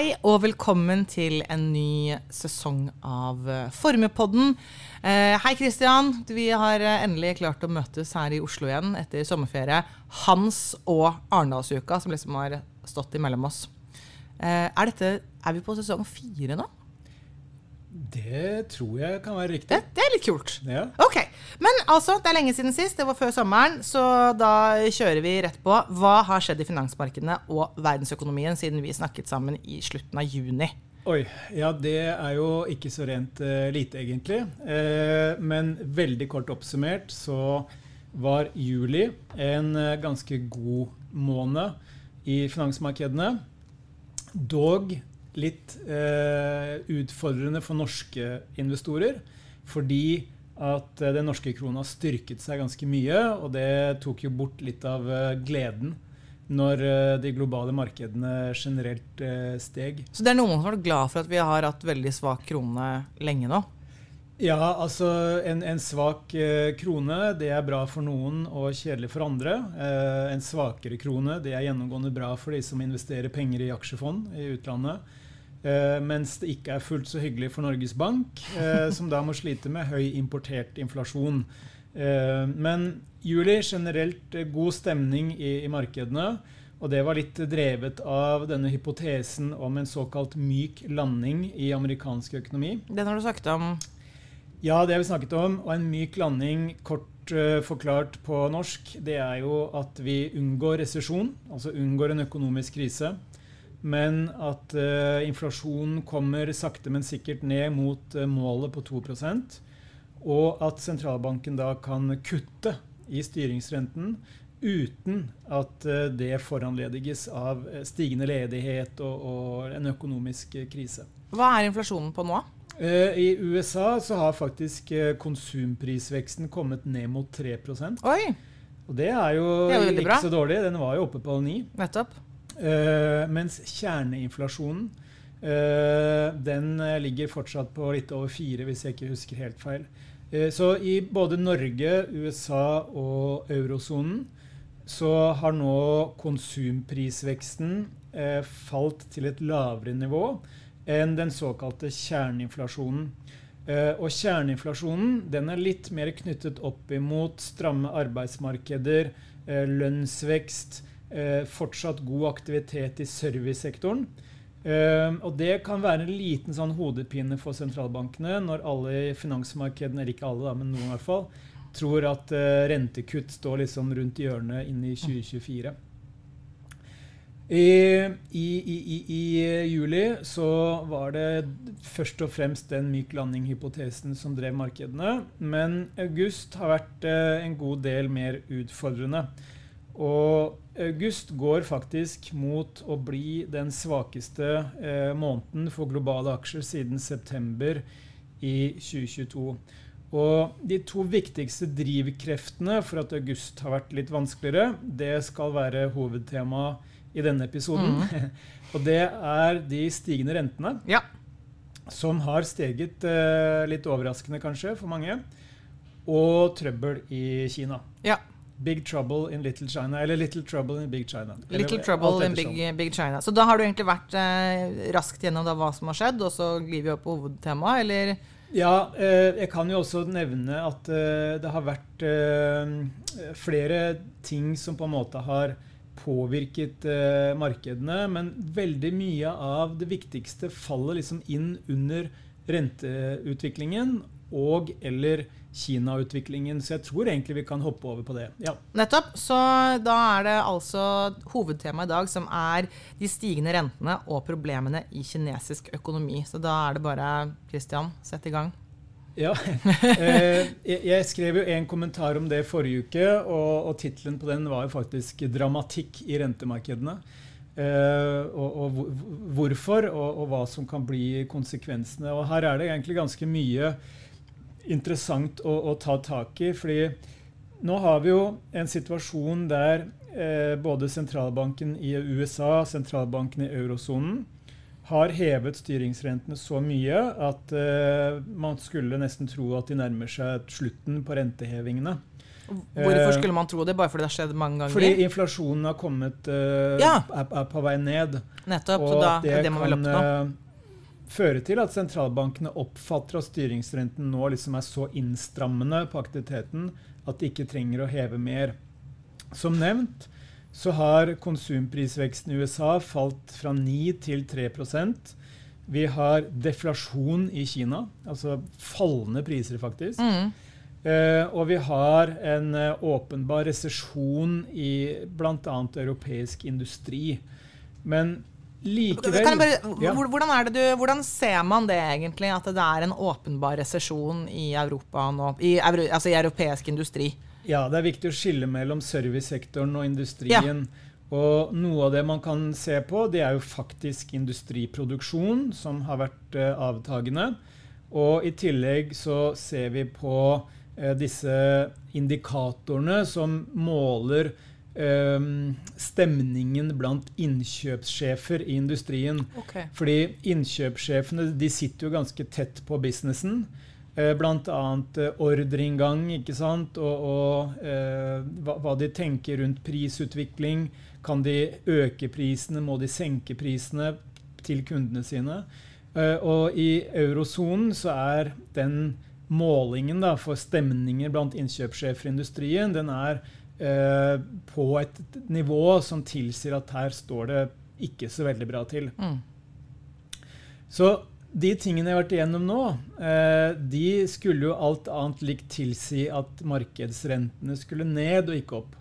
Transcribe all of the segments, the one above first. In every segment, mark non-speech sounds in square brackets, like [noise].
Hei og velkommen til en ny sesong av Formepodden. Formuepodden. Eh, hei, Kristian. Vi har eh, endelig klart å møtes her i Oslo igjen etter sommerferie. Hans og Arendalsuka som liksom har stått imellom oss. Eh, er, dette, er vi på sesong fire nå? Det tror jeg kan være riktig. Det, det er litt kult. Ja. Ok, Men altså, det er lenge siden sist. Det var før sommeren. Så da kjører vi rett på. Hva har skjedd i finansmarkedene og verdensøkonomien siden vi snakket sammen i slutten av juni? Oi. Ja, det er jo ikke så rent uh, lite, egentlig. Uh, men veldig kort oppsummert så var juli en uh, ganske god måned i finansmarkedene. Dog litt eh, utfordrende for norske investorer. Fordi at eh, den norske krona styrket seg ganske mye, og det tok jo bort litt av eh, gleden når eh, de globale markedene generelt steg. Så det er noen som har vært glad for at vi har hatt veldig svak krone lenge nå? Ja, altså en, en svak eh, krone det er bra for noen og kjedelig for andre. Eh, en svakere krone det er gjennomgående bra for de som investerer penger i aksjefond i utlandet. Eh, mens det ikke er fullt så hyggelig for Norges Bank, eh, som da må slite med høy importert inflasjon. Eh, men juli generelt eh, god stemning i, i markedene. Og det var litt drevet av denne hypotesen om en såkalt myk landing i amerikansk økonomi. Den har du sagt om Ja, det har vi snakket om. Og en myk landing, kort uh, forklart på norsk, det er jo at vi unngår resesjon, altså unngår en økonomisk krise. Men at uh, inflasjonen kommer sakte, men sikkert ned mot uh, målet på 2% Og at sentralbanken da kan kutte i styringsrenten uten at det foranlediges av stigende ledighet og, og en økonomisk krise. Hva er inflasjonen på nå? Eh, I USA så har faktisk eh, konsumprisveksten kommet ned mot 3 Oi, Og det er jo, Det er jo ikke bra. så dårlig. Den var jo oppe på 9 nettopp. Uh, mens kjerneinflasjonen uh, den ligger fortsatt på litt over 4 hvis jeg ikke husker helt feil. Uh, så i både Norge, USA og eurosonen så har nå konsumprisveksten falt til et lavere nivå enn den såkalte kjerneinflasjonen. Eh, og kjerneinflasjonen den er litt mer knyttet opp imot stramme arbeidsmarkeder, eh, lønnsvekst, eh, fortsatt god aktivitet i servicesektoren. Og det kan være en liten sånn hodepine for sentralbankene når alle i finansmarkedene, eller ikke alle, da, men noen i hvert fall, tror at rentekutt står liksom rundt hjørnet inn i 2024. I, i, i, i, I juli så var det først og fremst den myk landing-hypotesen som drev markedene. Men august har vært eh, en god del mer utfordrende. Og august går faktisk mot å bli den svakeste eh, måneden for globale aksjer siden september i 2022. Og de to viktigste drivkreftene for at august har vært litt vanskeligere, det skal være hovedtema i denne episoden. [laughs] Og det er de stigende rentene, Ja. som har steget eh, litt overraskende kanskje for mange, og trøbbel i Kina. ja. Big trouble in Little China, eller Little trouble in Big China. Eller Little trouble in big, big China. Så da har du egentlig vært eh, raskt gjennom da hva som har skjedd, og så glir vi opp på hovedtemaet, eller? Ja, eh, jeg kan jo også nevne at eh, det har vært eh, flere ting som på en måte har påvirket eh, markedene, men veldig mye av det viktigste faller liksom inn under renteutviklingen og eller Kina-utviklingen. Så jeg tror egentlig vi kan hoppe over på det. Ja. Nettopp. Så da er det altså hovedtemaet i dag som er de stigende rentene og problemene i kinesisk økonomi. Så da er det bare, Christian, sett i gang. Ja. [laughs] Eh, jeg, skrev jo en kommentar om det forrige uke, og, og tittelen på den var jo faktisk 'Dramatikk i rentemarkedene'. Eh, og, og hvorfor, og, og hva som kan bli konsekvensene. Og her er det egentlig ganske mye interessant å, å ta tak i. fordi nå har vi jo en situasjon der eh, både sentralbanken i USA, sentralbanken i eurosonen, har hevet styringsrentene så mye at uh, man skulle nesten tro at de nærmer seg slutten på rentehevingene. Hvorfor skulle man tro det? Bare fordi det har skjedd mange ganger? Fordi inflasjonen har kommet uh, Ja. er, er på vei ned. Nettopp. Så da at er det det man vil oppnå. eh, føre til at sentralbankene oppfatter at styringsrenten nå liksom er så innstrammende på aktiviteten at de ikke trenger å heve mer. Som nevnt så har konsumprisveksten i USA falt fra 9 til 3% Vi har deflasjon i Kina, altså fallende priser, faktisk. Mm. Uh, og vi har en uh, åpenbar resesjon i bl.a. europeisk industri. Men likevel bare, Ja. hvordan, er det du, hvordan ser man det egentlig, at det er en åpenbar resesjon i Europa nå? I, altså i europeisk industri? Ja, det er viktig å skille mellom servicesektoren og industrien. Og noe av det man kan se på, det er jo faktisk industriproduksjon, som har vært eh, avtagende. Og i tillegg så ser vi på eh, disse indikatorene som måler eh, stemningen blant innkjøpssjefer i industrien. Fordi innkjøpssjefene de sitter jo ganske tett på businessen. Eh, Bl.a. Eh, ordreinngang ikke sant? og, og eh, hva, hva de tenker rundt prisutvikling. Kan de øke prisene? Må de senke prisene til kundene sine? Eh, og i eurosonen så er den målingen da, for stemninger blant innkjøpssjefer i industrien den er eh, på et nivå som tilsier at her står det ikke så veldig bra til. Mm. Så de tingene jeg har vært igjennom nå, eh, de skulle jo alt annet likt tilsi at markedsrentene skulle ned og ikke opp.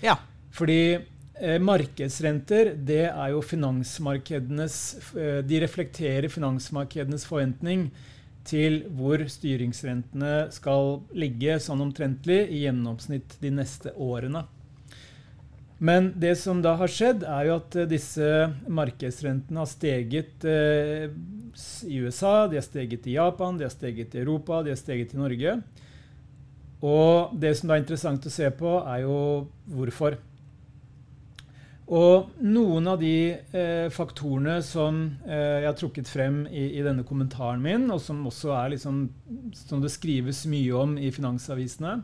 Ja. Fordi eh, markedsrenter det er jo finansmarkedenes eh, De reflekterer finansmarkedenes forventning til hvor styringsrentene skal ligge sånn omtrentlig i gjennomsnitt de neste årene. Men det som da har skjedd, er jo at eh, disse markedsrentene har steget eh, i USA, de har steget i Japan, de har steget i Europa, de har steget i Norge. Og det som da er interessant å se på, er jo hvorfor. Og noen av de eh, faktorene som eh, jeg har trukket frem i, i denne kommentaren min, og som også er liksom, som det skrives mye om i finansavisene,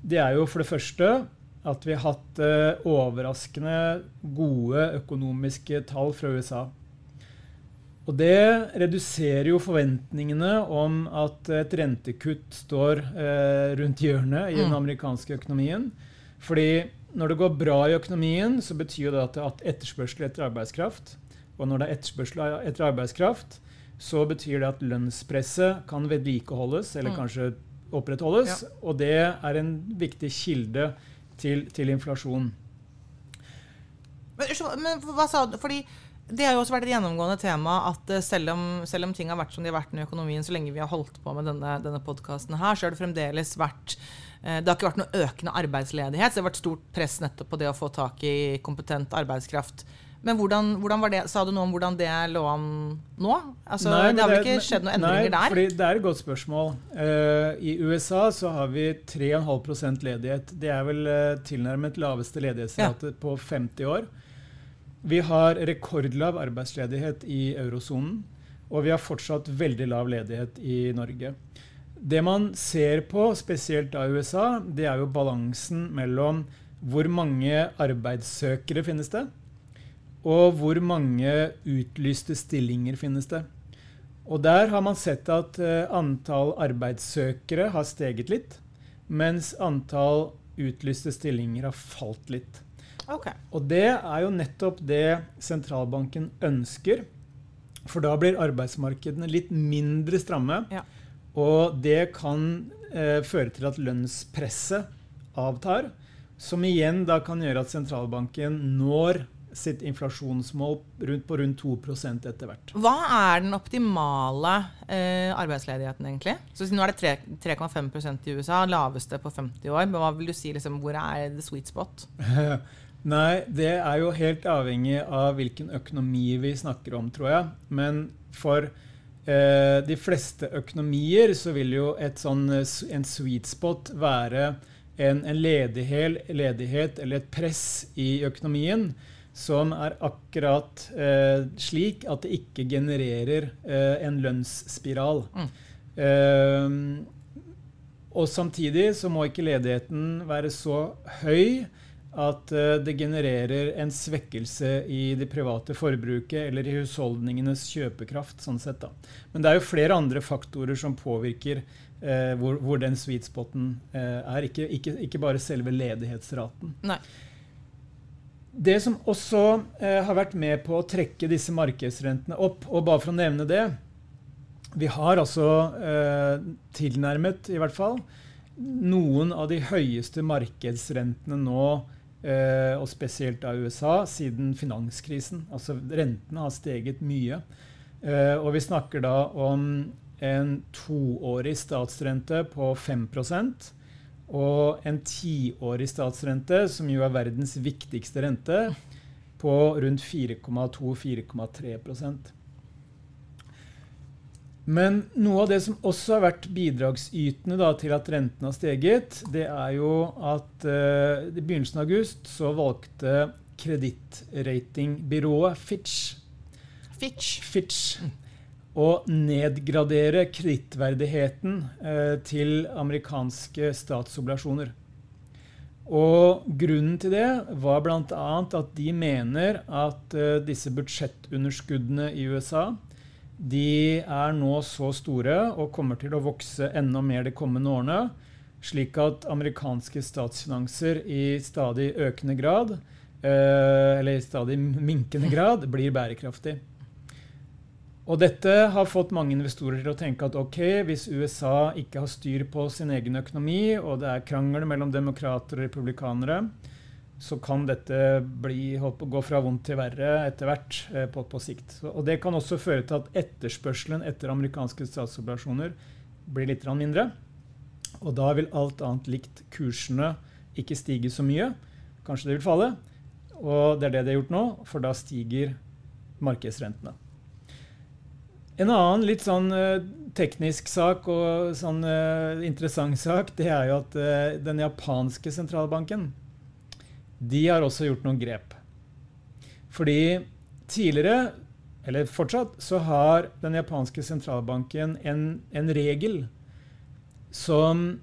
det er jo for det første at vi har hatt eh, overraskende gode økonomiske tall fra USA. Og det reduserer jo forventningene om at et rentekutt står eh, rundt hjørnet i den Mm. amerikanske økonomien. Fordi når det går bra i økonomien, så betyr det at det er etterspørsel etter arbeidskraft. Og når det er etterspørsel etter arbeidskraft, så betyr det at lønnspresset kan vedlikeholdes, eller Mm. kanskje opprettholdes. Og det er en viktig kilde til, til inflasjon. Men, men hva sa du? Fordi det har jo også vært et gjennomgående tema at eh, selv om, selv om ting har vært som de har vært i økonomien så lenge vi har holdt på med denne, denne podkasten her, så har det fremdeles vært eh, Det har ikke vært noe økende arbeidsledighet, så det har vært stort press nettopp på det å få tak i kompetent arbeidskraft. Men hvordan, hvordan var det, sa du noe om hvordan det lå an nå? Altså, Nei, det har vel ikke skjedd noen endringer nei, der? Fordi det er et godt spørsmål. Uh, I USA så har vi 3,5% ledighet. Det er vel uh, tilnærmet laveste ledighetsrate på 50 år. Vi har rekordlav arbeidsledighet i eurosonen. Og vi har fortsatt veldig lav ledighet i Norge. Det man ser på, spesielt av USA, det er jo balansen mellom hvor mange arbeidssøkere finnes det, og hvor mange utlyste stillinger finnes det. Og der har man sett at eh, antall arbeidssøkere har steget litt, mens antall utlyste stillinger har falt litt. Okay. Og det er jo nettopp det sentralbanken ønsker. For da blir arbeidsmarkedene litt mindre stramme. Ja. Og det kan eh, føre til at lønnspresset avtar. Som igjen da kan gjøre at sentralbanken når sitt inflasjonsmål rundt på rundt 2 etter hvert. Hva er den optimale eh, arbeidsledigheten, egentlig? Så Nå er det 3,5% i USA, laveste på 50 år. Men hva vil du si, liksom, hvor er the sweet spot? [laughs] Nei, det er jo helt avhengig av hvilken økonomi vi snakker om, tror jeg. Men for eh, de fleste økonomier så vil jo et sånn, eh, en sweet spot være en, en ledighet, ledighet eller et press i økonomien som er akkurat eh, slik at det ikke genererer eh, en lønnsspiral. Mm. Eh, Og samtidig så må ikke ledigheten være så høy at eh, det genererer en svekkelse i det private forbruket eller i husholdningenes kjøpekraft. sånn sett da. Men det er jo flere andre faktorer som påvirker eh, hvor, hvor, den sweet spoten eh, er. Ikke, ikke, ikke, bare selve ledighetsraten. Nei. Det som også eh, har vært med på å trekke disse markedsrentene opp, og bare for å nevne det Vi har altså eh, tilnærmet, i hvert fall, noen av de høyeste markedsrentene nå Eh, og spesielt av USA, siden finanskrisen. Altså rentene har steget mye. Eh, og vi snakker da om en toårig statsrente på 5 og en tiårig statsrente, som jo er verdens viktigste rente, på rundt 4,2-4,3% men noe av det som også har vært bidragsytende da, til at renten har steget, det er jo at uh, i begynnelsen av august så valgte kredittratingbyrået Fitch, Fitch. Fitch å nedgradere kredittverdigheten eh, til amerikanske statsobligasjoner. Og grunnen til det var bl.a. at de mener at eh, disse budsjettunderskuddene i USA de er nå så store og kommer til å vokse enda mer de kommende årene, slik at amerikanske statsfinanser i stadig økende grad, eh, eller i stadig minkende grad, blir bærekraftig. Og dette har fått mange investorer til å tenke at ok, hvis USA ikke har styr på sin egen økonomi, og det er krangel mellom demokrater og republikanere, så kan dette bli, håper, gå fra vondt til verre etter hvert eh, på, på, sikt. Og Det kan også føre til at etterspørselen etter amerikanske statsobligasjoner blir litt mindre. Og da vil alt annet likt kursene ikke stige så mye. Kanskje det vil falle. Og det er det de har gjort nå, for da stiger markedsrentene. En annen litt sånn uh, teknisk sak og sånn uh, interessant sak, det er jo at uh, den japanske sentralbanken de har også gjort noen grep. Fordi tidligere, eller fortsatt, så har den japanske sentralbanken en, en regel som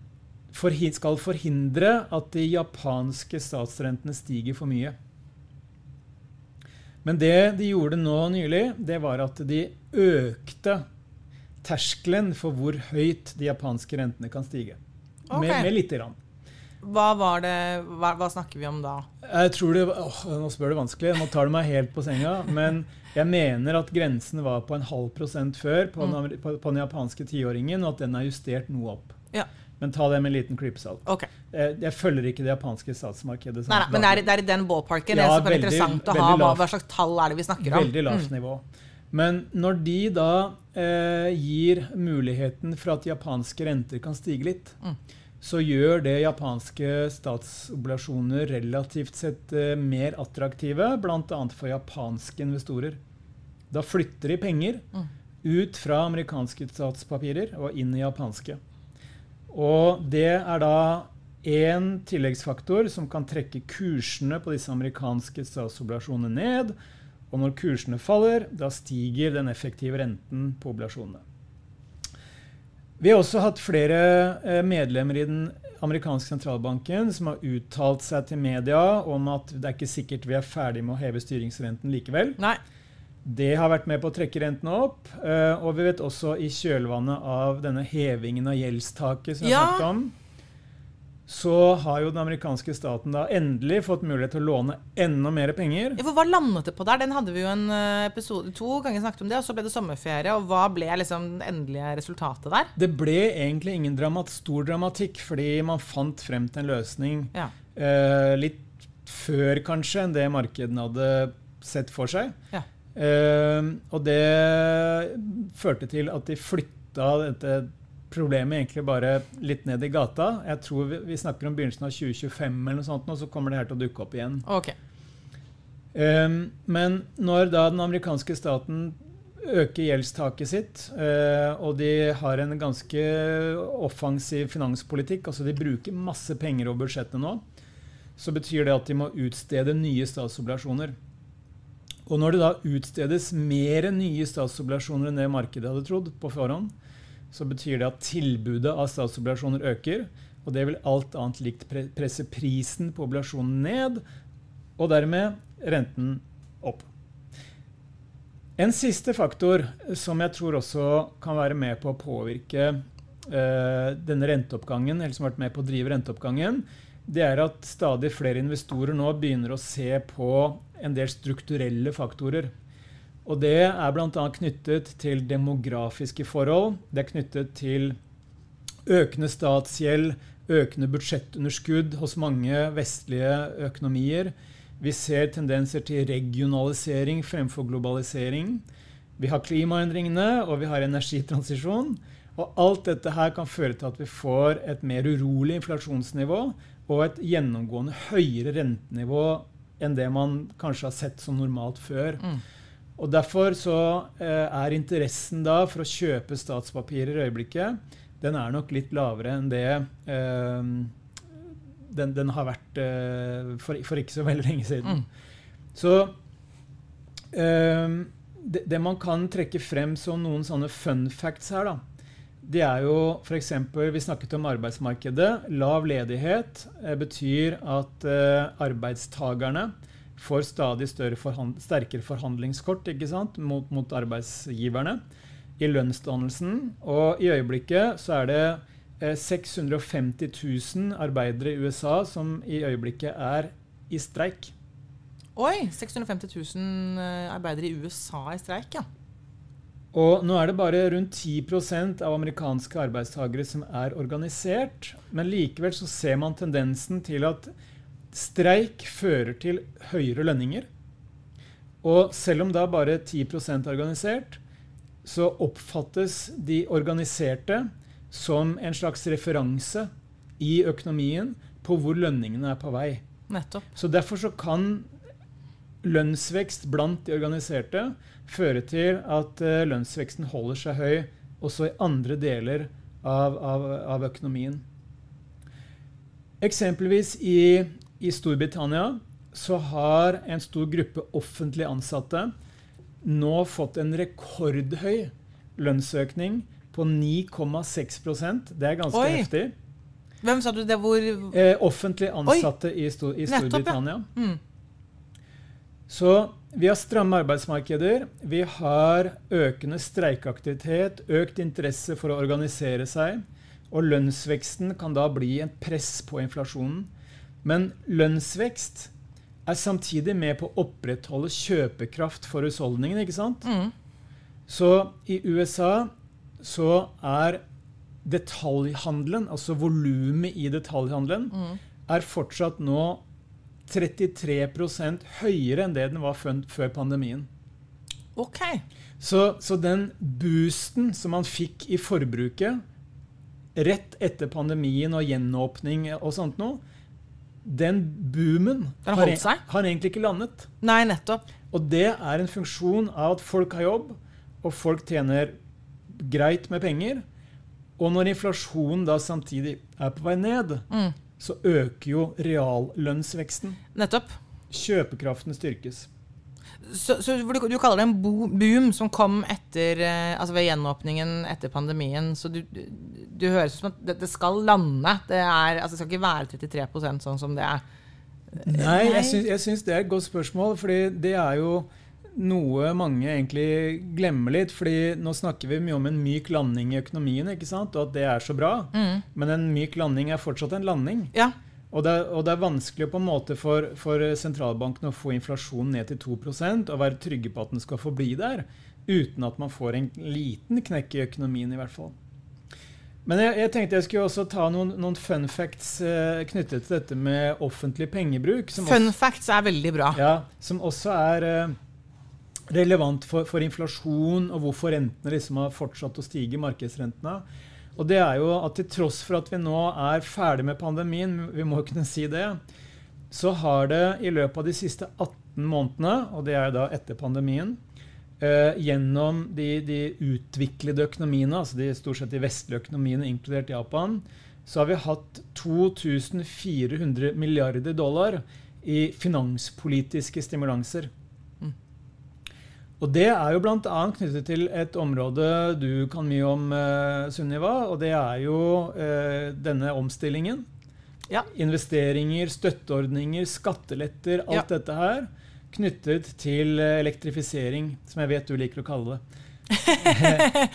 forhi skal forhindre at de japanske statsrentene stiger for mye. Men det de gjorde nå nylig, det var at de økte terskelen for hvor høyt de japanske rentene kan stige. Okay. Med, med lite grann. Hva, var det, hva, hva, snakker vi om da? Jeg tror det, åh, Nå spør du vanskelig. Nå tar du meg helt på senga. Men jeg mener at grensen var på en halv prosent før på, mm. den, på, på den japanske tiåringen, og at den er justert noe opp. Ja. Men ta det med en liten klype salt. Okay. Jeg, jeg, følger ikke det japanske statsmarkedet. Nei, nei, men det er, det er, i den ballparken. Ja, det er veldig, interessant å ha. Hva, hva, slags tall er det vi snakker om? Veldig lavt mm. nivå. Men når de da eh, gir muligheten for at japanske renter kan stige litt, mm så gjør det japanske statsobligasjoner relativt sett eh, mer attraktive, bl.a. for japanske investorer. Da flytter de penger mm. ut fra amerikanske statspapirer og inn i japanske. Og det er da én tilleggsfaktor som kan trekke kursene på disse amerikanske statsobligasjonene ned. Og når kursene faller, da stiger den effektive renten på oblasjonene. Vi har også hatt flere eh, medlemmer i den amerikanske sentralbanken som har uttalt seg til media om at det er ikke sikkert vi er ferdig med å heve styringsrenten likevel. Nei. Det har vært med på å trekke rentene opp. Eh, og vi vet også i kjølvannet av denne hevingen av gjeldstaket som vi ja. snakket om, så har jo den amerikanske staten da endelig fått mulighet til å låne enda mer penger. Ja, for Hva landet det på der? Den hadde vi jo en eh, episode to ganger snakket om det, og så ble det sommerferie. og Hva ble liksom det endelige resultatet der? Det ble egentlig ingen dramat, stor dramatikk, fordi man fant frem til en løsning ja. eh, litt før kanskje enn det markedene hadde sett for seg. Ja. Eh, og det førte til at de flytta dette problemet egentlig bare litt ned i gata. Jeg tror vi, vi snakker om begynnelsen av 2025, eller noe sånt, og så kommer det her til å dukke opp igjen. Okay. Um, men når da den amerikanske staten øker gjeldstaket sitt, uh, og de har en ganske offensiv finanspolitikk, altså de bruker masse penger over budsjettet nå, så betyr det at de må utstede nye statsobligasjoner. Og når det da utstedes mer nye statsobligasjoner enn det markedet hadde trodd på forhånd, så betyr det at tilbudet av statsobligasjoner øker. Og det vil alt annet likt presse prisen på obligasjonen ned, og dermed renten opp. En siste faktor som jeg tror også kan være med på å påvirke øh, denne renteoppgangen, eller som har vært med på å drive renteoppgangen, det er at stadig flere investorer nå begynner å se på en del strukturelle faktorer. Og det er bl.a. knyttet til demografiske forhold. Det er knyttet til økende statsgjeld, økende budsjettunderskudd hos mange vestlige økonomier. Vi ser tendenser til regionalisering fremfor globalisering. Vi har klimaendringene, og vi har energitransisjon. Og alt dette her kan føre til at vi får et mer urolig inflasjonsnivå og et gjennomgående høyere rentenivå enn det man kanskje har sett som normalt før. Mm. Og Derfor så eh, er interessen da for å kjøpe statspapirer i øyeblikket den er nok litt lavere enn det eh, den, den, har vært eh, for, for, ikke så veldig lenge siden. Mm. Så eh, det, det, man kan trekke frem som noen sånne fun facts her, da, det er jo f.eks. Vi snakket om arbeidsmarkedet. Lav ledighet eh, betyr at eh, arbeidstakerne får stadig forhand sterkere forhandlingskort mot, mot, arbeidsgiverne i lønnsdannelsen. Og i øyeblikket så er det eh, 650 000 arbeidere i USA som i øyeblikket er i streik. Oi! 650 000 eh, arbeidere i USA i streik, ja. Og nå er det bare rundt 10% av amerikanske arbeidstakere som er organisert. Men likevel så ser man tendensen til at streik fører til høyere lønninger. Og selv om da bare 10 er organisert, så oppfattes de organiserte som en slags referanse i økonomien på hvor lønningene er på vei. Nettopp. Så derfor så kan lønnsvekst blant de organiserte føre til at uh, lønnsveksten holder seg høy også i andre deler av, av, av økonomien. Eksempelvis i, i, Storbritannia så har en stor gruppe offentlig ansatte nå fått en rekordhøy lønnsøkning på 9,6% Det er ganske Oi. heftig. Hvem sa du det? Hvor eh, Offentlig ansatte i, Stor i Storbritannia. Nettopp, ja. mm. Så vi har stramme arbeidsmarkeder. Vi har økende streikeaktivitet, økt interesse for å organisere seg. Og lønnsveksten kan da bli en press på inflasjonen. Men lønnsvekst er samtidig med på å opprettholde kjøpekraft for husholdningene. ikke sant? Mm. Så i USA så er detaljhandelen, altså volumet i detaljhandelen, mm. er fortsatt nå 33% høyere enn det den var før pandemien. Ok. Så, så, den boosten som man fikk i forbruket rett etter pandemien og gjenåpning og sånt noe, den boomen den har, har, egentlig ikke landet. Nei, nettopp. Og det er en funksjon av at folk har jobb, og folk tjener greit med penger. Og når inflasjonen da samtidig er på vei ned, mm så øker jo reallønnsveksten. Nettopp. Kjøpekraften styrkes. Så, så du, du, kaller det en boom som kom etter, eh, altså ved gjenåpningen etter pandemien. Så du, du, du høres ut som at det, det, skal lande. Det, er, altså det skal ikke være 33 sånn som det er. Nei, jeg syns det er et godt spørsmål. fordi det er jo noe mange egentlig glemmer litt. fordi nå snakker vi mye om en myk landing i økonomien, ikke sant? og at det er så bra. Mm. Men en myk landing er fortsatt en landing. Ja. Og, det, og, det, er vanskelig på en måte for, for sentralbanken å få inflasjonen ned til 2% og være trygge på at den skal forbli der, uten at man får en liten knekk i økonomien, i hvert fall. Men jeg, jeg tenkte jeg skulle også ta noen, noen fun facts eh, knyttet til dette med offentlig pengebruk. fun også, facts er veldig bra. Ja, Som også er uh, relevant for, for, inflasjon og hvorfor rentene liksom har fortsatt å stige, markedsrentene. Og det er jo at til tross for at vi nå er ferdig med pandemien, vi må kunne si det, så har det i løpet av de siste 18 månedene, og det er da etter pandemien, eh, gjennom de, de, utviklede økonomiene, altså de stort sett de vestlige økonomiene, inkludert Japan, så har vi hatt 2400 milliarder dollar i finanspolitiske stimulanser. Og det er jo bl.a. knyttet til et område du kan mye om, eh, Sunniva. Og det er jo eh, denne omstillingen. Ja. Investeringer, støtteordninger, skatteletter, alt Ja. dette her. Knyttet til eh, elektrifisering, som jeg vet du liker å kalle det. [laughs]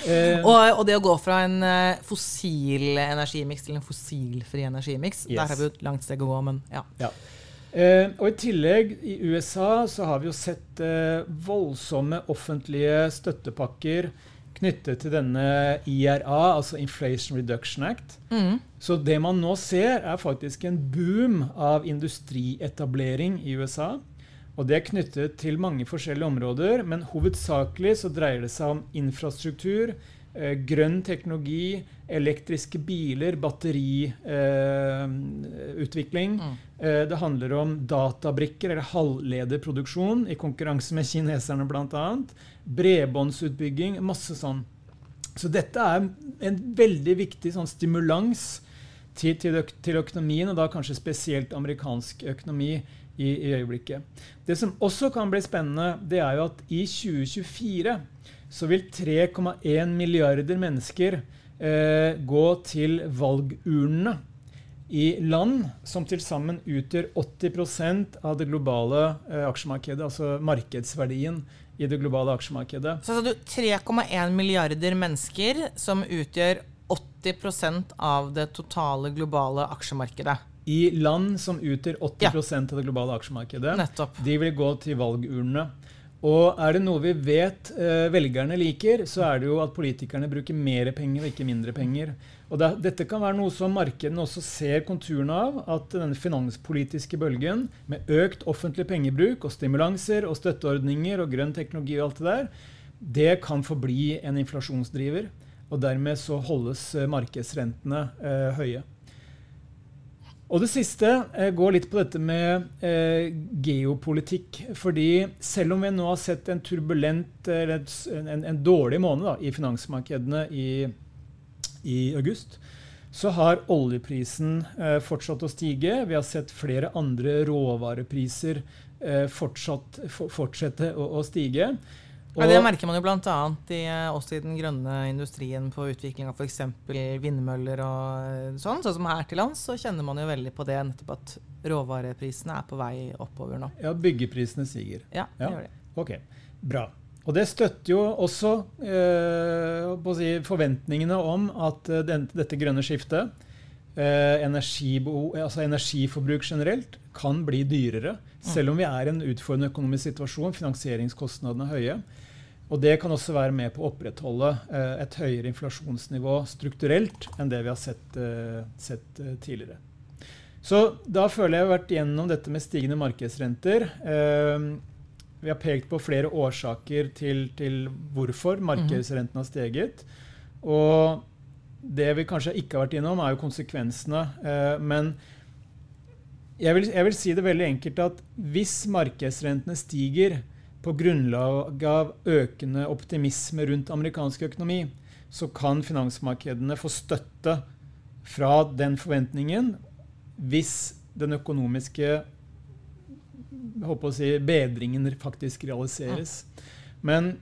Eh, Og, og det å gå fra en eh, fossil energimiks til en fossilfri energimiks, Yes. der har vi jo et langt steg å gå, men ja. Ja. Eh, og I tillegg, i USA, så har vi jo sett eh, voldsomme offentlige støttepakker knyttet til denne IRA, altså Inflation Reduction Act. Mm. Så det man nå ser, er faktisk en boom av industrietablering i USA. Og det er knyttet til mange forskjellige områder, men hovedsakelig så dreier det seg om infrastruktur, grønn teknologi, elektriske biler, batteriutvikling. Mm. Eh, det handler om databrikker eller halvlederproduksjon i konkurranse med kineserne bl.a. Bredbåndsutbygging, masse sånn. Så dette er en veldig viktig sånn stimulans til, til, øk til økonomien, og da kanskje spesielt amerikansk økonomi i, i øyeblikket. Det som også kan bli spennende, det er jo at i 2024 så vil 3,1 milliarder mennesker eh, gå til valgurnene i land som til sammen utgjør 80% av det globale eh, aksjemarkedet, altså markedsverdien i det globale aksjemarkedet. Så sa du 3,1 milliarder mennesker som utgjør 80% av det totale globale aksjemarkedet. I land som utgjør 80 ja. av det globale aksjemarkedet. Nettopp. De vil gå til valgurnene. Og er det noe vi vet eh, velgerne liker, så er det jo at politikerne bruker mer penger og ikke mindre penger. Og det, dette kan være noe som markedene også ser konturene av. At denne finanspolitiske bølgen med økt offentlig pengebruk og stimulanser og støtteordninger og grønn teknologi og alt det der, det kan forbli en inflasjonsdriver. Og dermed så holdes eh, markedsrentene eh, høye. Og det siste eh, går litt på dette med eh, geopolitikk. Fordi selv om vi nå har sett en turbulent, eller et en, en dårlig måned da, i finansmarkedene i, i august, så har oljeprisen eh, fortsatt å stige. Vi har sett flere andre råvarepriser eh, fortsatt, for, fortsette å, å stige. Ja, det merker man jo bl.a. i eh, også i den grønne industrien på utvikling av f.eks. vindmøller og eh, sånn. Sånn som her til lands, så kjenner man jo veldig på det nettopp at råvareprisene er på vei oppover nå. ja, byggeprisene stiger. Ja, det Ja. gjør de. Ok, bra. Og det støtter jo også eh, si, forventningene om at eh, den, dette grønne skiftet, eh, altså energiforbruk generelt, kan bli dyrere. Selv om vi er i en utfordrende økonomisk situasjon, finansieringskostnadene er høye. Og det kan også være med på å opprettholde eh, et høyere inflasjonsnivå strukturelt enn det vi har sett, eh, sett eh, tidligere. Så da føler jeg jeg har vært gjennom dette med stigende markedsrenter. Eh, vi har pekt på flere årsaker til, til hvorfor markedsrenten har steget. Og det vi kanskje ikke har vært innom, er jo konsekvensene. Eh, men jeg vil, jeg vil si det veldig enkelt at hvis markedsrentene stiger på grunnlag av økende optimisme rundt amerikansk økonomi, så kan finansmarkedene få støtte fra den forventningen hvis den økonomiske si, bedringen faktisk realiseres. Men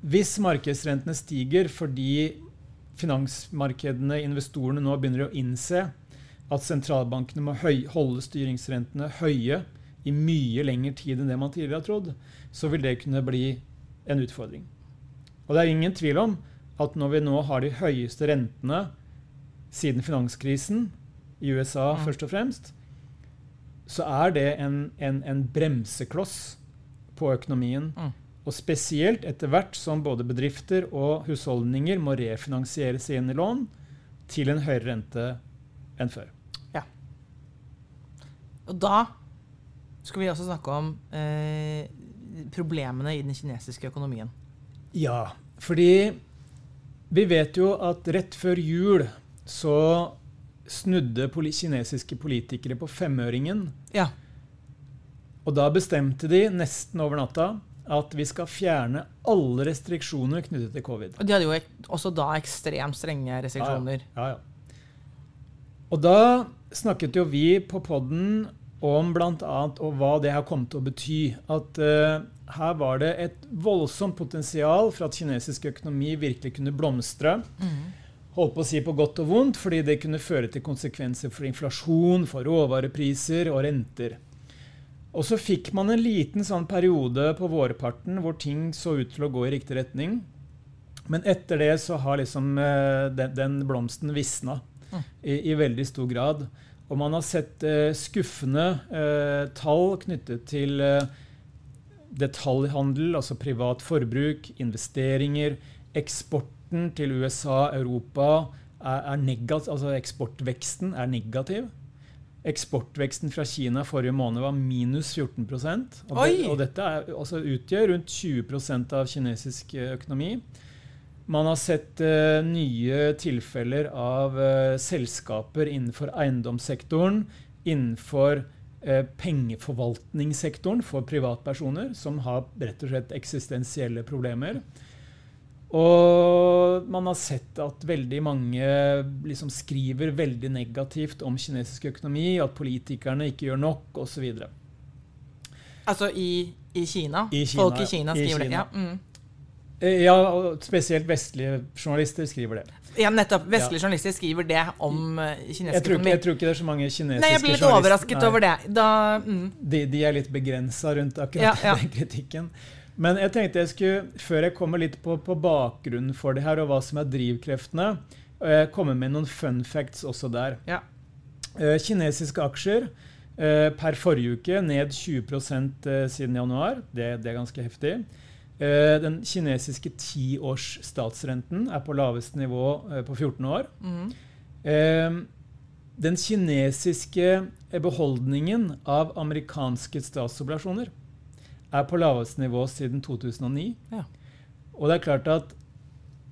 hvis markedsrentene stiger fordi finansmarkedene, investorene, nå begynner å innse at sentralbankene må holde styringsrentene høye i mye lengre tid enn det man tidligere har trodd, så vil det kunne bli en utfordring. Og det er ingen tvil om at når vi nå har de høyeste rentene siden finanskrisen, i USA Mm. først og fremst, så er det en, en, en bremsekloss på økonomien. Mm. Og spesielt etter hvert som både bedrifter og husholdninger må refinansiere sine lån til en høyere rente enn før. Ja. Og da skal vi også snakke om eh, problemene i den kinesiske økonomien. Ja, fordi vi vet jo at rett før jul så snudde poli kinesiske politikere på femøringen. Ja. Og da bestemte de nesten over natta at vi skal fjerne alle restriksjoner knyttet til covid. Og de hadde jo også da ekstremt strenge restriksjoner. Ja, ja. Og da snakket jo vi på podden om bl.a. hva det har kommet til å bety. At uh, her var det et voldsomt potensial for at kinesisk økonomi virkelig kunne blomstre. Mm. Holdt på å si på godt og vondt, fordi det kunne føre til konsekvenser for inflasjon, for råvarepriser og renter. Og så fikk man en liten sånn periode på vårparten hvor ting så ut til å gå i riktig retning. Men etter det så har liksom uh, den, den, blomsten visna mm. i, i, veldig stor grad. Og man har sett eh, skuffende eh, tall knyttet til detaljhandel, altså privat forbruk, investeringer, eksporten til USA, Europa er, er negativ, altså eksportveksten er negativ. Eksportveksten fra Kina forrige måned var minus 14 og, det, og dette er, altså utgjør rundt 20% av kinesisk økonomi. Man har sett uh, nye tilfeller av uh, selskaper innenfor eiendomssektoren, innenfor uh, pengeforvaltningssektoren for privatpersoner, som har rett og slett eksistensielle problemer. Og man har sett at veldig mange liksom skriver veldig negativt om kinesisk økonomi, at politikerne ikke gjør nok, osv. Altså i, i, Kina? I Kina? Folk i Kina skriver i Kina. det? Ja. Mm. Eh, ja, spesielt vestlige journalister skriver det. Ja, nettopp. Vestlige ja. journalister skriver det om uh, kinesisk jeg tror, jeg tror ikke det er så mange kinesiske journalister Nei, Jeg blir litt overrasket over det. Da, mm. de, de, er litt begrensa rundt akkurat ja, ja. den kritikken. Men jeg tenkte jeg skulle, før jeg kommer litt på, på bakgrunnen for det her, og hva som er drivkreftene, uh, komme med noen fun facts også der. Ja. Uh, kinesiske aksjer per forrige uke ned 20% siden januar. Det, det er ganske heftig. Eh, den kinesiske tiårs statsrenten er på laveste nivå eh, på 14 år. Mm. Den kinesiske beholdningen av amerikanske statsobligasjoner er på laveste nivå siden 2009. Ja. Og det er klart at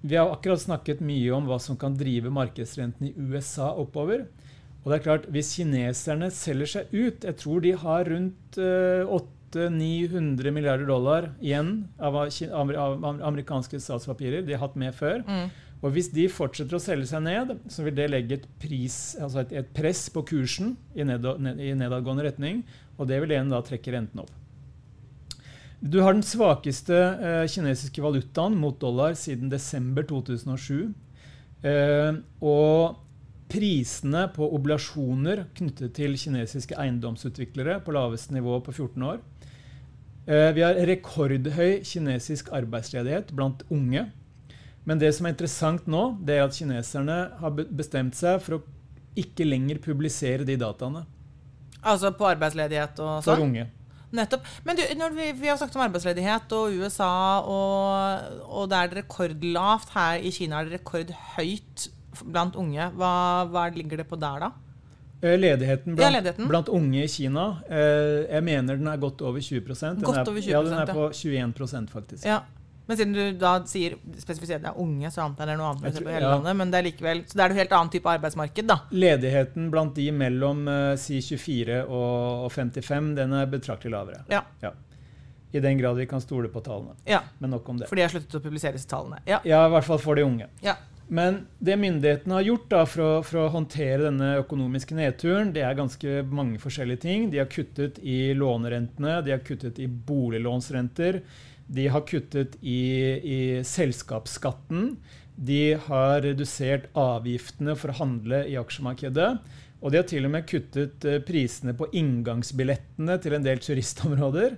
vi har akkurat snakket mye om hva som kan drive markedsrenten i USA oppover. Og det er klart, Hvis kineserne selger seg ut Jeg tror de har rundt uh, 800-900 milliarder dollar igjen av, amerikanske statspapirer. De har hatt med før. Mm. Og Hvis de fortsetter å selge seg ned, så vil det legge et, pris, altså et, et press på kursen i, ned, i, nedadgående retning. Og det vil igjen da trekke renten opp. Du har den svakeste eh, kinesiske valutaen mot dollar siden desember 2007. Eh, og prisene på oblasjoner knyttet til kinesiske eiendomsutviklere på laveste nivå på 14 år. Eh, vi har rekordhøy kinesisk arbeidsledighet blant unge. Men det som er interessant nå, det er at kineserne har bestemt seg for å ikke lenger publisere de dataene. Altså på arbeidsledighet og sånn? For unge. Nettopp. Men du, når vi, vi, har snakket om arbeidsledighet og USA, og, og det er rekordlavt her i Kina, er det rekordhøyt blant unge. Hva, hva ligger det på der, da? Eh, ledigheten blant, ja, ledigheten blant, unge i Kina eh, Jeg mener den er godt over 20 Den godt er, over 20 ja, den er på 21% faktisk. Ja. Men siden du da sier spesifisert det er unge, så antar jeg det er noe annet tror, på hele ja. landet. Men det er likevel, så det er en helt annen type arbeidsmarked, da. Ledigheten blant de mellom uh, si 24 og, og 55, den er betraktelig lavere. Ja. ja. I den grad vi kan stole på tallene. Ja. Men nok om det. For de har sluttet å publisere disse tallene. Ja. ja, i hvert fall for de unge. Ja. Men det myndighetene har gjort da, for, å, for, å, håndtere denne økonomiske nedturen, det er ganske mange forskjellige ting. De har kuttet i lånerentene, de har kuttet i boliglånsrenter. De har kuttet i, i selskapsskatten. De har redusert avgiftene for å handle i aksjemarkedet. Og de har til og med kuttet eh, prisene på inngangsbillettene til en del turistområder.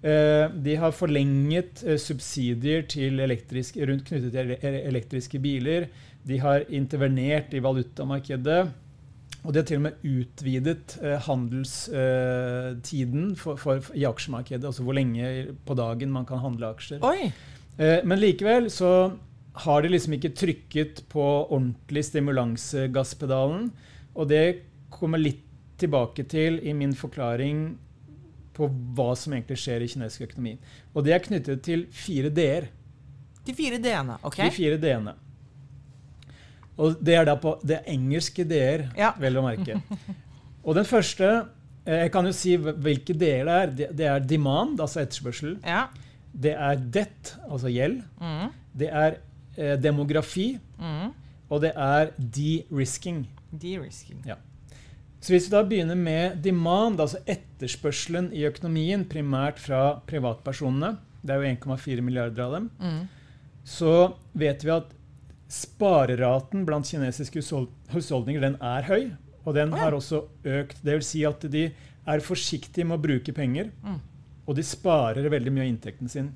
Eh, de har forlenget eh, subsidier rundt knyttet til elektriske biler. De har intervenert i valutamarkedet. Og de har til og med utvidet eh, handelstiden for, for, i aksjemarkedet. Altså hvor lenge på dagen man kan handle aksjer. men likevel så har de liksom ikke trykket på ordentlig stimulansegasspedalen. Og det kommer litt tilbake til i min forklaring på hva som egentlig skjer i kinesisk økonomi. Og det er knyttet til fire d-er. De fire d-ene, ok. De fire d-ene. Og det er da på det engelske d-er, ja. vel å merke. [laughs] Og den første eh, Jeg kan jo si hvilke d-er det er. Det er demand, altså etterspørsel. Ja. Det er debt, altså gjeld. Mm. Det er eh, demografi. Mm. Og det er de-risking. De-risking. Ja. Så hvis vi da begynner med demand, altså etterspørselen i økonomien, primært fra privatpersonene, det er jo 1,4 milliarder av dem, Mm. så vet vi at spareraten blant kinesiske husholdninger den er høy. Og den har også økt. Det vil si at de er forsiktige med å bruke penger. Mm. Og de sparer veldig mye av inntekten sin.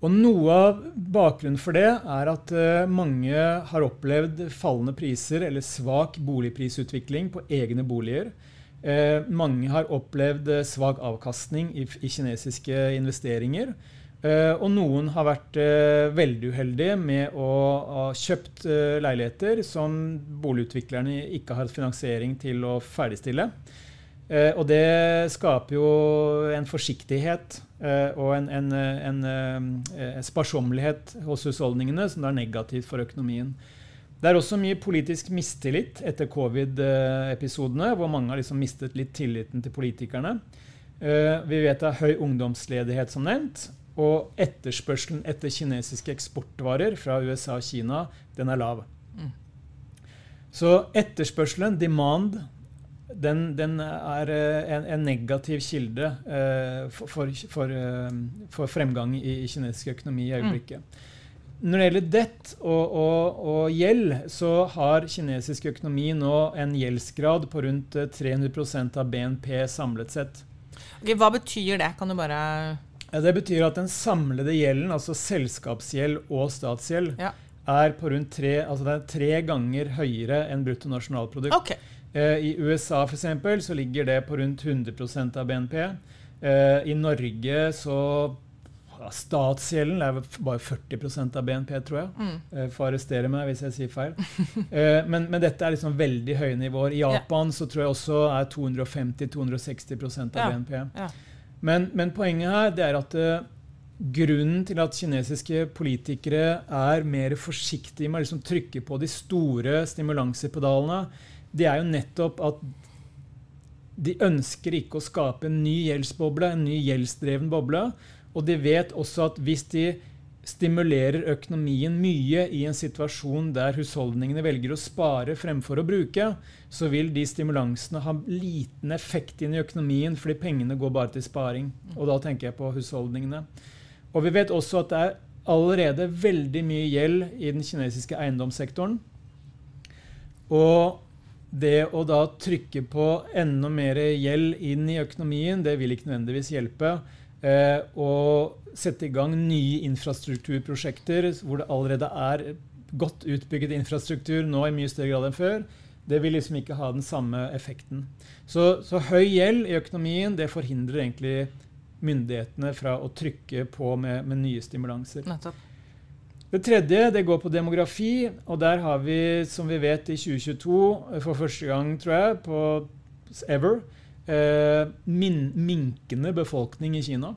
Og Noe av bakgrunnen for det er at eh, mange har opplevd fallende priser eller svak boligprisutvikling på egne boliger. Eh, mange har opplevd eh, svak avkastning i, i kinesiske investeringer. Eh, og noen har vært eh, veldig uheldige med å ha kjøpt eh, leiligheter som boligutviklerne ikke har hatt finansiering til å ferdigstille. Og det skaper jo en forsiktighet og en, en, en, eh, sparsommelighet hos husholdningene som er negativt for økonomien. Det er også mye politisk mistillit etter covid-episodene, hvor mange har liksom mistet litt tilliten til politikerne. Vi vet det er høy ungdomsledighet, som nevnt. Og etterspørselen etter kinesiske eksportvarer fra USA og Kina, den er lav. Mm. Så etterspørselen, demand, den, den er eh, en, en negativ kilde eh, for, for, for, eh, for fremgang i, i kinesisk økonomi i øyeblikket. Når det gjelder debt og, og, og gjeld, så har kinesisk økonomi nå en gjeldsgrad på rundt eh, 300 av BNP samlet sett. Ok, hva betyr det? Kan du bare Det betyr at den samlede gjelden, altså selskapsgjeld og statsgjeld, Ja. er på rundt tre, altså er tre ganger høyere enn bruttonasjonalprodukt. Okay. Eh, I USA for eksempel, så ligger det på rundt 100% av BNP. Eh, I Norge så Statsgjelden er bare 40% av BNP, tror jeg. Mm. Eh, Får arrestere meg hvis jeg sier feil. Eh, men, men dette er liksom veldig høye nivåer. I Japan så tror jeg også er 250-260 av Ja. BNP. Ja. Men, men poenget her det er at eh, grunnen til at kinesiske politikere er mer forsiktige med å liksom trykke på de store stimulansepedalene, det er jo nettopp at de ønsker ikke å skape en ny gjeldsboble, en ny gjeldsdreven boble. Og de vet også at hvis de stimulerer økonomien mye i en situasjon der husholdningene velger å spare fremfor å bruke, så vil de stimulansene ha liten effekt inn i økonomien, fordi pengene går bare til sparing. Og da tenker jeg på husholdningene. Og vi vet også at det er allerede veldig mye gjeld i den kinesiske eiendomssektoren. Og det å da trykke på enda mer gjeld inn i økonomien, det vil ikke nødvendigvis hjelpe. Eh, og sette i gang nye infrastrukturprosjekter hvor det allerede er godt utbygget infrastruktur nå i mye større grad enn før, det vil liksom ikke ha den samme effekten. Så, så høy gjeld i økonomien det forhindrer egentlig myndighetene fra å trykke på med, med nye stimulanser. Nettopp. Det tredje det går på demografi. og Der har vi, som vi vet, i 2022 eh, for første gang, tror jeg, på ever, eh, min, minkende befolkning i Kina.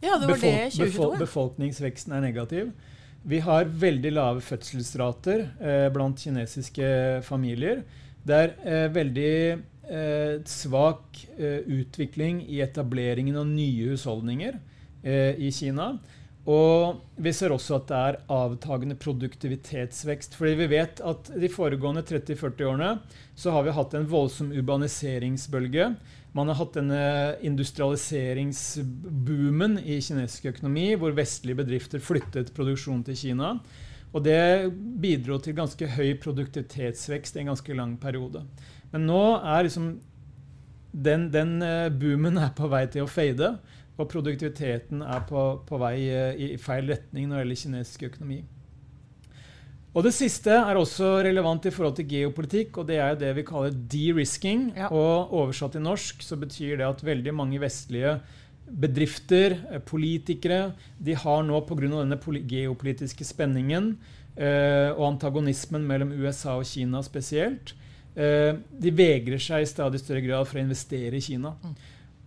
Ja, det var det 2022. befol- befolkningsveksten er negativ. Vi har veldig lave fødselsrater eh, blant kinesiske familier. Det er eh, veldig eh, svak eh, utvikling i etableringen av nye husholdninger eh, i Kina. Og vi ser også at det er avtagende produktivitetsvekst. Fordi vi vet at de foregående 30-40 årene så har vi hatt en voldsom urbaniseringsbølge. Man har hatt denne industrialiseringsboomen i kinesisk økonomi, hvor vestlige bedrifter flyttet produksjon til Kina. Og det bidro til ganske høy produktivitetsvekst i en ganske lang periode. Men nå er liksom den, den eh, boomen er på vei til å fade, og produktiviteten er på, på vei eh, i feil retning når det gjelder kinesisk økonomi. Og Det siste er også relevant i forhold til geopolitikk, og det er det vi kaller de-risking. Ja. Og Oversatt til norsk så betyr det at veldig mange vestlige bedrifter, eh, politikere, de har nå pga. denne geopolitiske spenningen eh, og antagonismen mellom USA og Kina spesielt, eh, de vegrer seg i stadig større grad for å investere i Kina.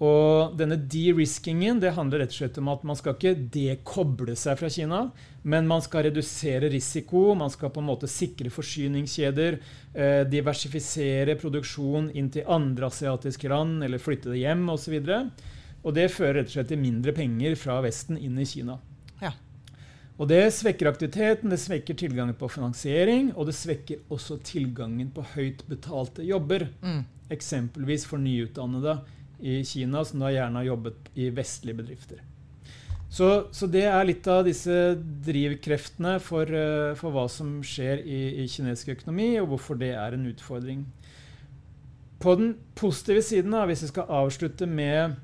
Og denne de-riskingen det handler rett og slett om at man skal ikke dekoble seg fra Kina, men man skal redusere risiko, man skal på en måte sikre forsyningskjeder, eh, diversifisere produksjon inn til andre asiatiske land, eller flytte det hjem osv. Og det fører rett og slett til mindre penger fra Vesten inn i Kina. Ja. Og Det svekker aktiviteten, det svekker tilgangen på finansiering, og det svekker også tilgangen på høyt betalte jobber. Mm. Eksempelvis for nyutdannede i Kina, som da gjerne har jobbet i vestlige bedrifter. Så, så det er litt av disse drivkreftene for, uh, for hva som skjer i, i, kinesisk økonomi, og hvorfor det er en utfordring. På den positive siden, da, hvis vi skal avslutte med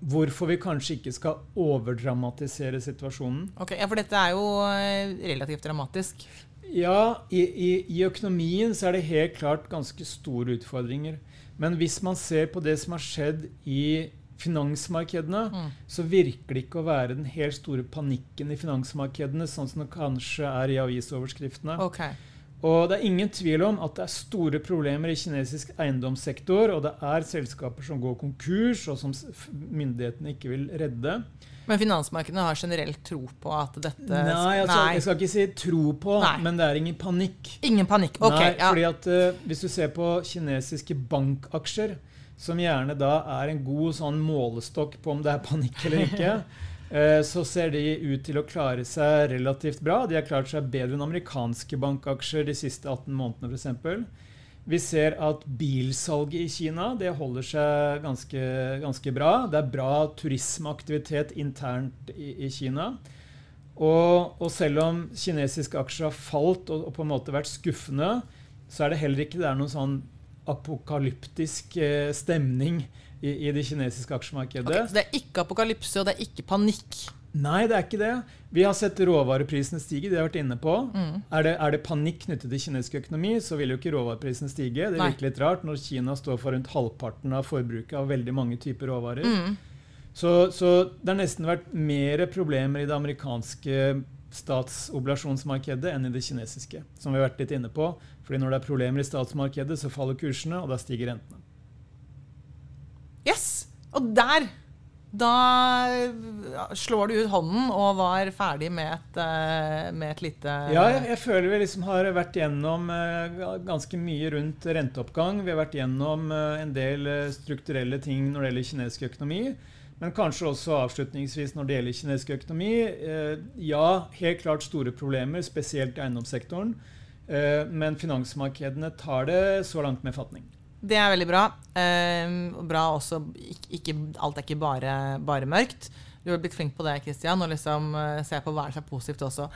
hvorfor vi kanskje ikke skal overdramatisere situasjonen. Ok, ja, For dette er jo eh, relativt dramatisk. Ja, i, i, i, økonomien så er det helt klart ganske store utfordringer. Men hvis man ser på det som har skjedd i finansmarkedene, mm. så virker det ikke å være den helt store panikken i finansmarkedene, sånn som det kanskje er i avisoverskriftene. Okay. Og det er ingen tvil om at det er store problemer i kinesisk eiendomssektor, og det er selskaper som går konkurs, og som myndighetene ikke vil redde. Men finansmarkedene har generelt tro på at dette Nei, altså, Nei. jeg skal ikke si tro på, Nei. men det er ingen panikk. Ingen panikk, ok. Nei, ja. fordi at uh, Hvis du ser på kinesiske bankaksjer, som gjerne da er en god sånn målestokk på om det er panikk eller ikke [laughs] så ser de ut til å klare seg relativt bra. De har klart seg bedre enn amerikanske bankaksjer de siste 18 månedene f.eks. Vi ser at bilsalget i Kina det holder seg ganske, ganske bra. Det er bra turismeaktivitet internt i, i Kina. Og, og, selv om kinesiske aksjer har falt og, og, på en måte vært skuffende, så er det heller ikke der noen sånn apokalyptisk eh, stemning i, i det kinesiske aksjemarkedet. Okay, så det er ikke apokalypse, og det er ikke panikk? Nei, det er ikke det. Vi har sett råvareprisene stige. det har vært inne på. Mm. Er, det, er, det, panikk knyttet til kinesisk økonomi, så vil jo ikke råvareprisene stige. Det virker litt rart når Kina står for rundt halvparten av forbruket av veldig mange typer råvarer. Mm. Så, så, det har nesten vært mer problemer i det amerikanske statsobligasjonsmarkedet enn i det kinesiske. Som vi har vært litt inne på. Fordi når det er problemer i statsmarkedet, så faller kursene, og da stiger rentene. Yes! Og der da slår du ut hånden og var ferdig med et, eh, med et lite Ja, jeg, føler vi liksom har vært gjennom eh, ganske mye rundt renteoppgang. Vi har vært gjennom eh, en del strukturelle ting når det gjelder kinesisk økonomi. Men kanskje også avslutningsvis når det gjelder kinesisk økonomi. Ja, helt klart store problemer, spesielt i eiendomssektoren. Men finansmarkedene tar det så langt med fatning. Det er veldig bra. Eh, bra også ikke, ikke, Alt er ikke bare, bare, mørkt. Du har blitt flink på det, Kristian, og liksom uh, se på hva som er positivt også.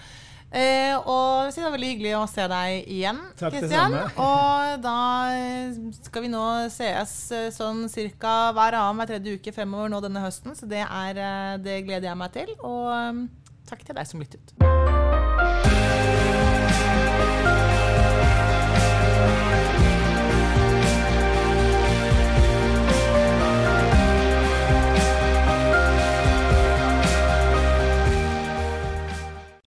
Eh, og det var veldig hyggelig å se deg igjen, Kristian. [laughs] Og da eh, skal vi nå sees sånn ca. hver annen hver tredje uke fremover nå denne høsten. Så det, er, det gleder jeg meg til. Og um, takk til deg som lyttet.